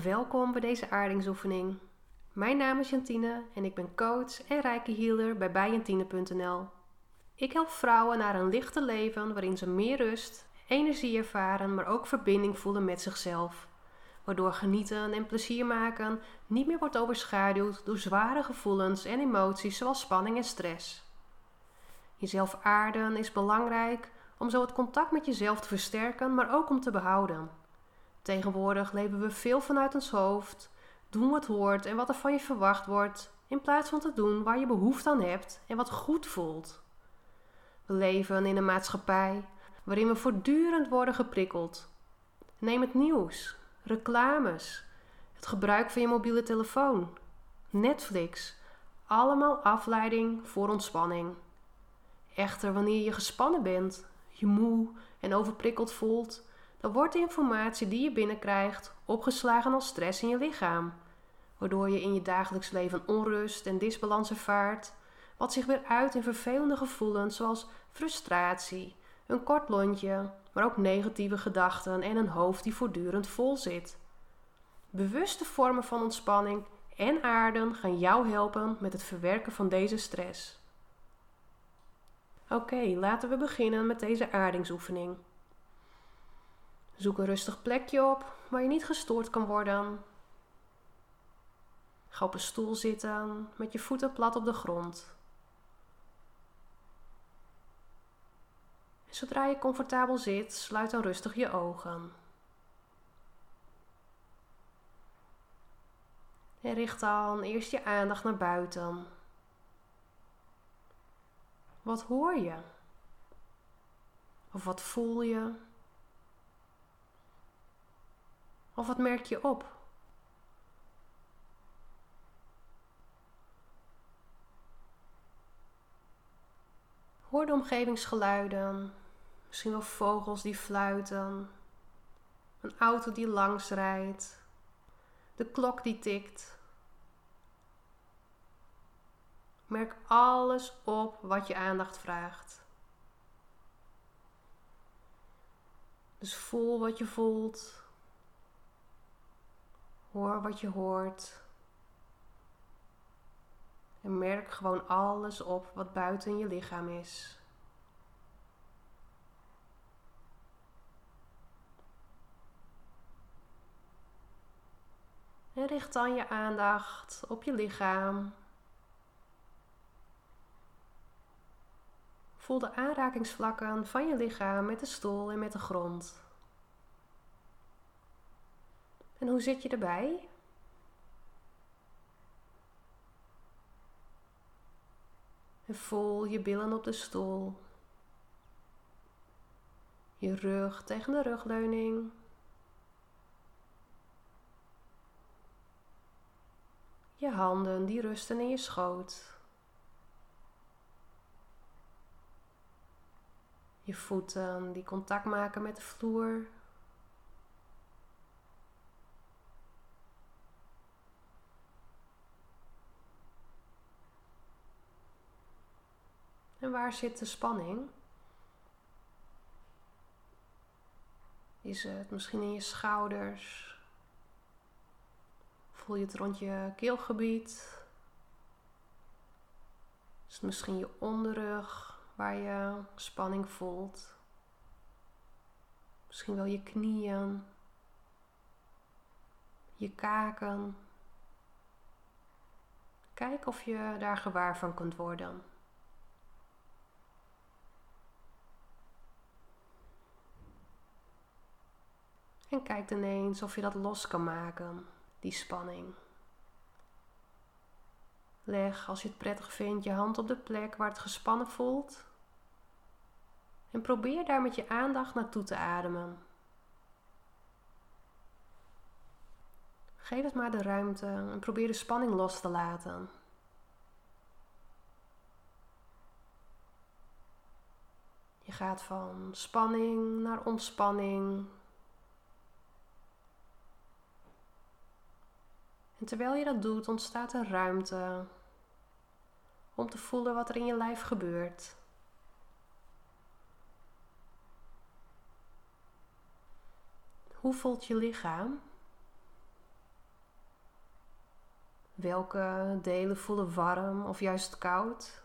Welkom bij deze aardingsoefening. Mijn naam is Jantine en ik ben coach en reiki healer bij bijjantine.nl. Ik help vrouwen naar een lichte leven waarin ze meer rust, energie ervaren, maar ook verbinding voelen met zichzelf. Waardoor genieten en plezier maken niet meer wordt overschaduwd door zware gevoelens en emoties zoals spanning en stress. Jezelf aarden is belangrijk om zo het contact met jezelf te versterken, maar ook om te behouden. Tegenwoordig leven we veel vanuit ons hoofd, doen wat hoort en wat er van je verwacht wordt, in plaats van te doen waar je behoefte aan hebt en wat goed voelt. We leven in een maatschappij waarin we voortdurend worden geprikkeld. Neem het nieuws, reclames, het gebruik van je mobiele telefoon, Netflix, allemaal afleiding voor ontspanning. Echter, wanneer je gespannen bent, je moe en overprikkeld voelt, dan wordt de informatie die je binnenkrijgt opgeslagen als stress in je lichaam, waardoor je in je dagelijks leven onrust en disbalans ervaart, wat zich weer uit in vervelende gevoelens zoals frustratie, een kort lontje, maar ook negatieve gedachten en een hoofd die voortdurend vol zit. Bewuste vormen van ontspanning en aarden gaan jou helpen met het verwerken van deze stress. Oké, laten we beginnen met deze aardingsoefening. Zoek een rustig plekje op waar je niet gestoord kan worden. Ga op een stoel zitten met je voeten plat op de grond. En zodra je comfortabel zit, sluit dan rustig je ogen. En richt dan eerst je aandacht naar buiten. Wat hoor je? Of wat voel je? Of wat merk je op? Hoor de omgevingsgeluiden, misschien wel vogels die fluiten, een auto die langs rijdt, de klok die tikt. Merk alles op wat je aandacht vraagt. Dus voel wat je voelt. Hoor wat je hoort. En merk gewoon alles op wat buiten je lichaam is. En richt dan je aandacht op je lichaam. Voel de aanrakingsvlakken van je lichaam met de stoel en met de grond. En hoe zit je erbij? En voel je billen op de stoel. Je rug tegen de rugleuning. Je handen die rusten in je schoot. Je voeten die contact maken met de vloer. En waar zit de spanning? Is het misschien in je schouders? Voel je het rond je keelgebied? Is het misschien je onderrug waar je spanning voelt? Misschien wel je knieën, je kaken. Kijk of je daar gewaar van kunt worden. En kijk ineens of je dat los kan maken, die spanning. Leg, als je het prettig vindt, je hand op de plek waar het gespannen voelt. En probeer daar met je aandacht naartoe te ademen. Geef het maar de ruimte en probeer de spanning los te laten. Je gaat van spanning naar ontspanning, En terwijl je dat doet, ontstaat er ruimte om te voelen wat er in je lijf gebeurt. Hoe voelt je lichaam? Welke delen voelen warm of juist koud?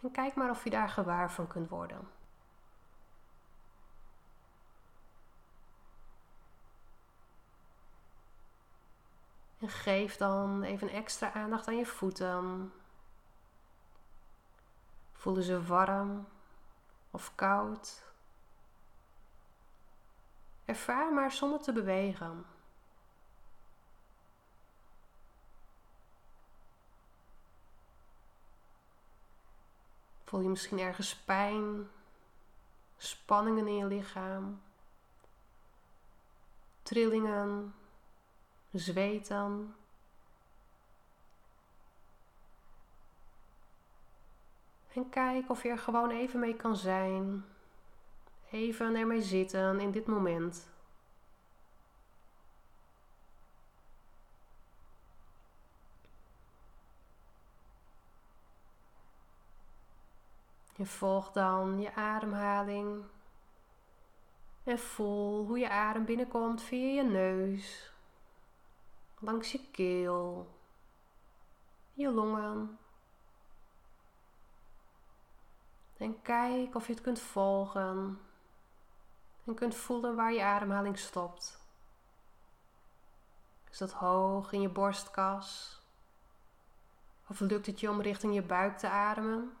En kijk maar of je daar gewaar van kunt worden. En geef dan even extra aandacht aan je voeten. Voelen ze warm of koud? Ervaar maar zonder te bewegen. Voel je misschien ergens pijn, spanningen in je lichaam, trillingen, zweten. En kijk of je er gewoon even mee kan zijn. Even ermee zitten in dit moment. Je volgt dan je ademhaling. En voel hoe je adem binnenkomt via je neus, langs je keel, je longen. En kijk of je het kunt volgen en kunt voelen waar je ademhaling stopt. Is dat hoog in je borstkas? Of lukt het je om richting je buik te ademen?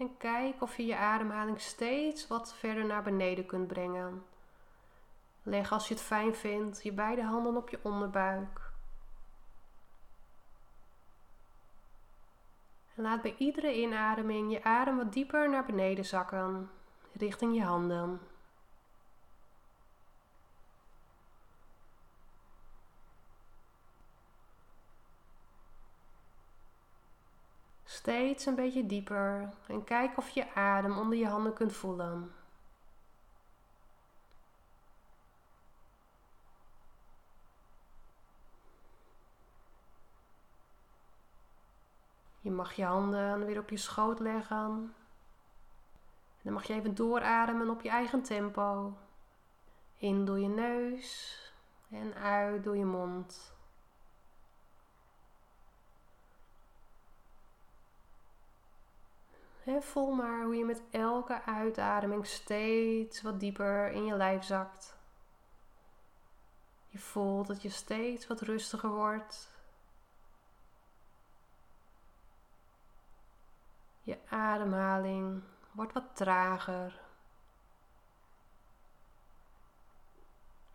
En kijk of je je ademhaling steeds wat verder naar beneden kunt brengen. Leg als je het fijn vindt je beide handen op je onderbuik. En laat bij iedere inademing je adem wat dieper naar beneden zakken, richting je handen. Steeds een beetje dieper en kijk of je adem onder je handen kunt voelen. Je mag je handen weer op je schoot leggen. En dan mag je even doorademen op je eigen tempo. In door je neus en uit door je mond. En voel maar hoe je met elke uitademing steeds wat dieper in je lijf zakt. Je voelt dat je steeds wat rustiger wordt. Je ademhaling wordt wat trager.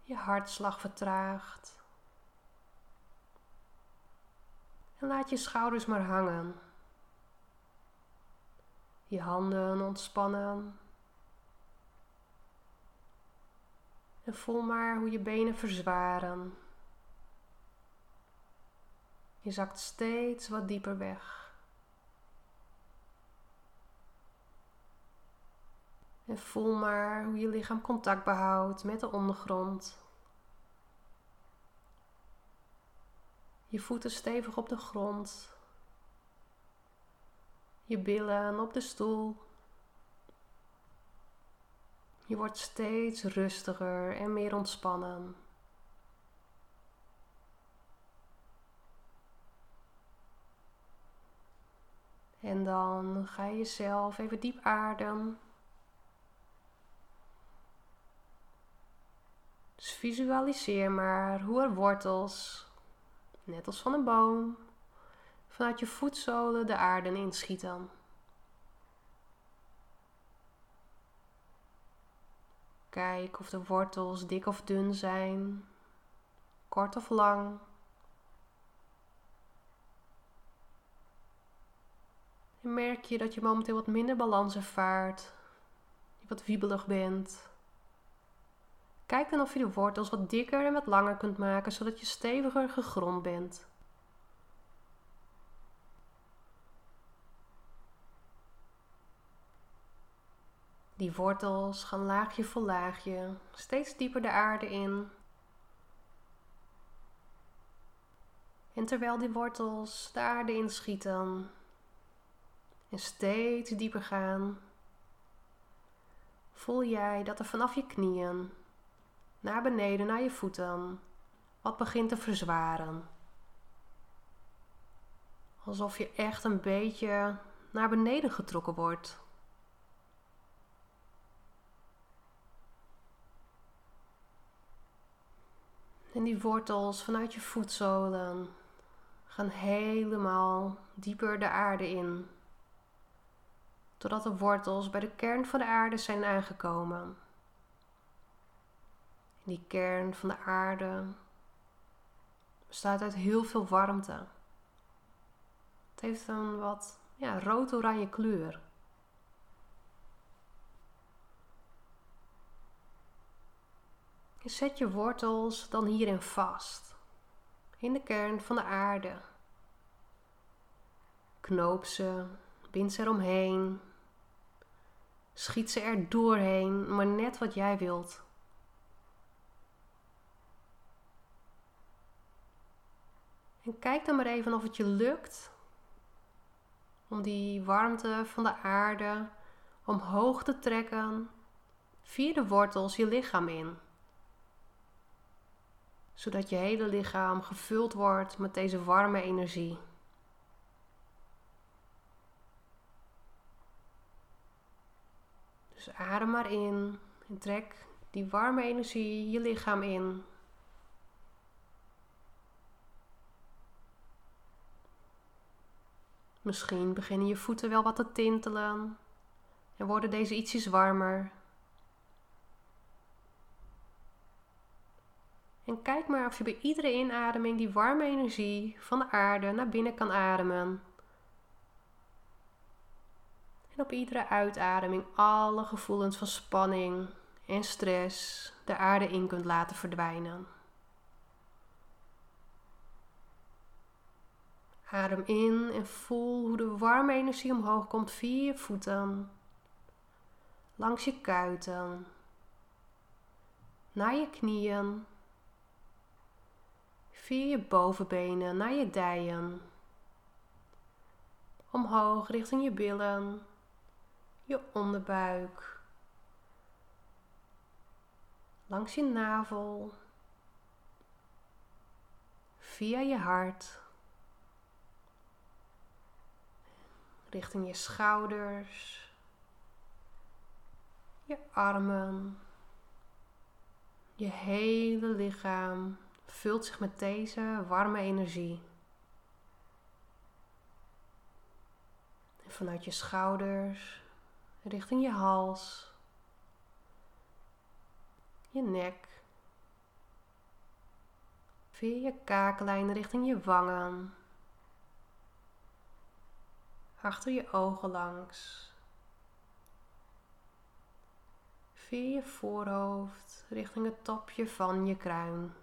Je hartslag vertraagt. En laat je schouders maar hangen. Je handen ontspannen. En voel maar hoe je benen verzwaren. Je zakt steeds wat dieper weg. En voel maar hoe je lichaam contact behoudt met de ondergrond. Je voeten stevig op de grond. Je billen op de stoel. Je wordt steeds rustiger en meer ontspannen. En dan ga je jezelf even diep aarden. Dus visualiseer maar hoe er wortels, net als van een boom, vanuit je voetzolen de aarde inschieten. Kijk of de wortels dik of dun zijn, kort of lang. Merk je dat je momenteel wat minder balans ervaart, je wat wiebelig bent. Kijk dan of je de wortels wat dikker en wat langer kunt maken, zodat je steviger gegrond bent. Die wortels gaan laagje voor laagje, steeds dieper de aarde in. En terwijl die wortels de aarde inschieten En steeds dieper gaan. Voel jij dat er vanaf je knieën naar beneden naar je voeten wat begint te verzwaren. Alsof je echt een beetje naar beneden getrokken wordt. En die wortels vanuit je voetzolen gaan helemaal dieper de aarde in. Totdat de wortels bij de kern van de aarde zijn aangekomen. die kern van de aarde bestaat uit heel veel warmte. Het heeft een wat ja, rood-oranje kleur. Zet je wortels dan hierin vast, in de kern van de aarde. Knoop ze, bind ze eromheen, schiet ze er doorheen, maar net wat jij wilt. En kijk dan maar even of het je lukt om die warmte van de aarde omhoog te trekken via de wortels je lichaam in. Zodat je hele lichaam gevuld wordt met deze warme energie. Dus adem maar in en trek die warme energie je lichaam in. Misschien beginnen je voeten wel wat te tintelen en worden deze ietsjes warmer. En kijk maar of je bij iedere inademing die warme energie van de aarde naar binnen kan ademen. En op iedere uitademing alle gevoelens van spanning en stress de aarde in kunt laten verdwijnen. Adem in en voel hoe de warme energie omhoog komt via je voeten, langs je kuiten, naar je knieën, via je bovenbenen naar je dijen, omhoog richting je billen, je onderbuik, langs je navel, via je hart. Richting je schouders, je armen, je hele lichaam vult zich met deze warme energie. En vanuit je schouders richting je hals, je nek, via je kaaklijn richting je wangen achter je ogen langs. Via je voorhoofd richting het topje van je kruin.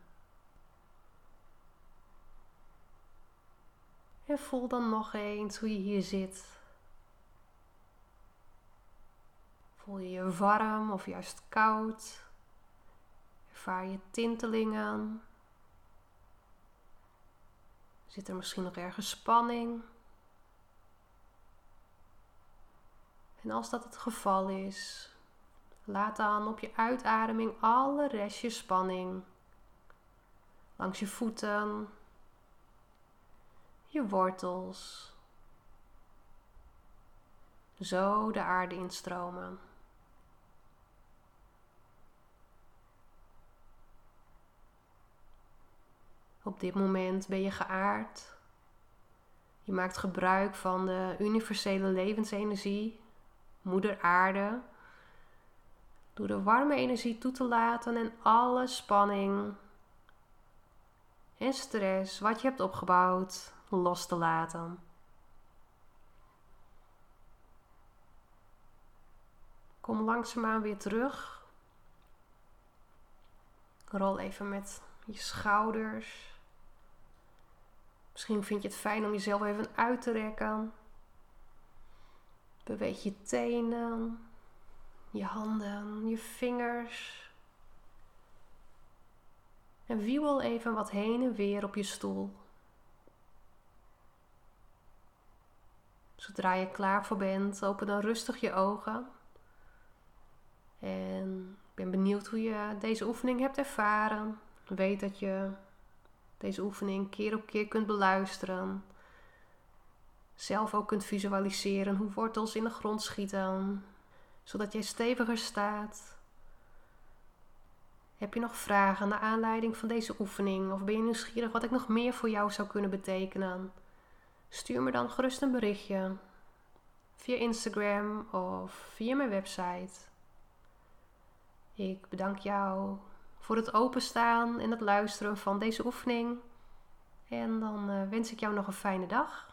Voel dan nog eens hoe je hier zit. Voel je je warm of juist koud? Ervaar je tintelingen? Zit er misschien nog ergens spanning? En als dat het geval is, laat dan op je uitademing alle restjes spanning langs je voeten, je wortels, zo de aarde instromen. Op dit moment ben je geaard. Je maakt gebruik van de universele levensenergie Moeder Aarde. Door de warme energie toe te laten en alle spanning en stress wat je hebt opgebouwd los te laten. Kom langzaamaan weer terug. Rol even met je schouders. Misschien vind je het fijn om jezelf even uit te rekken. Beweeg je tenen, je handen, je vingers. En wiebel even wat heen en weer op je stoel. Zodra je klaar voor bent, open dan rustig je ogen. En ik ben benieuwd hoe je deze oefening hebt ervaren. Weet dat je deze oefening keer op keer kunt beluisteren. Zelf ook kunt visualiseren hoe wortels in de grond schieten, zodat jij steviger staat. Heb je nog vragen naar aanleiding van deze oefening of ben je nieuwsgierig wat ik nog meer voor jou zou kunnen betekenen? Stuur me dan gerust een berichtje via Instagram of via mijn website. Ik bedank jou voor het openstaan en het luisteren van deze oefening. En dan eh, wens ik jou nog een fijne dag.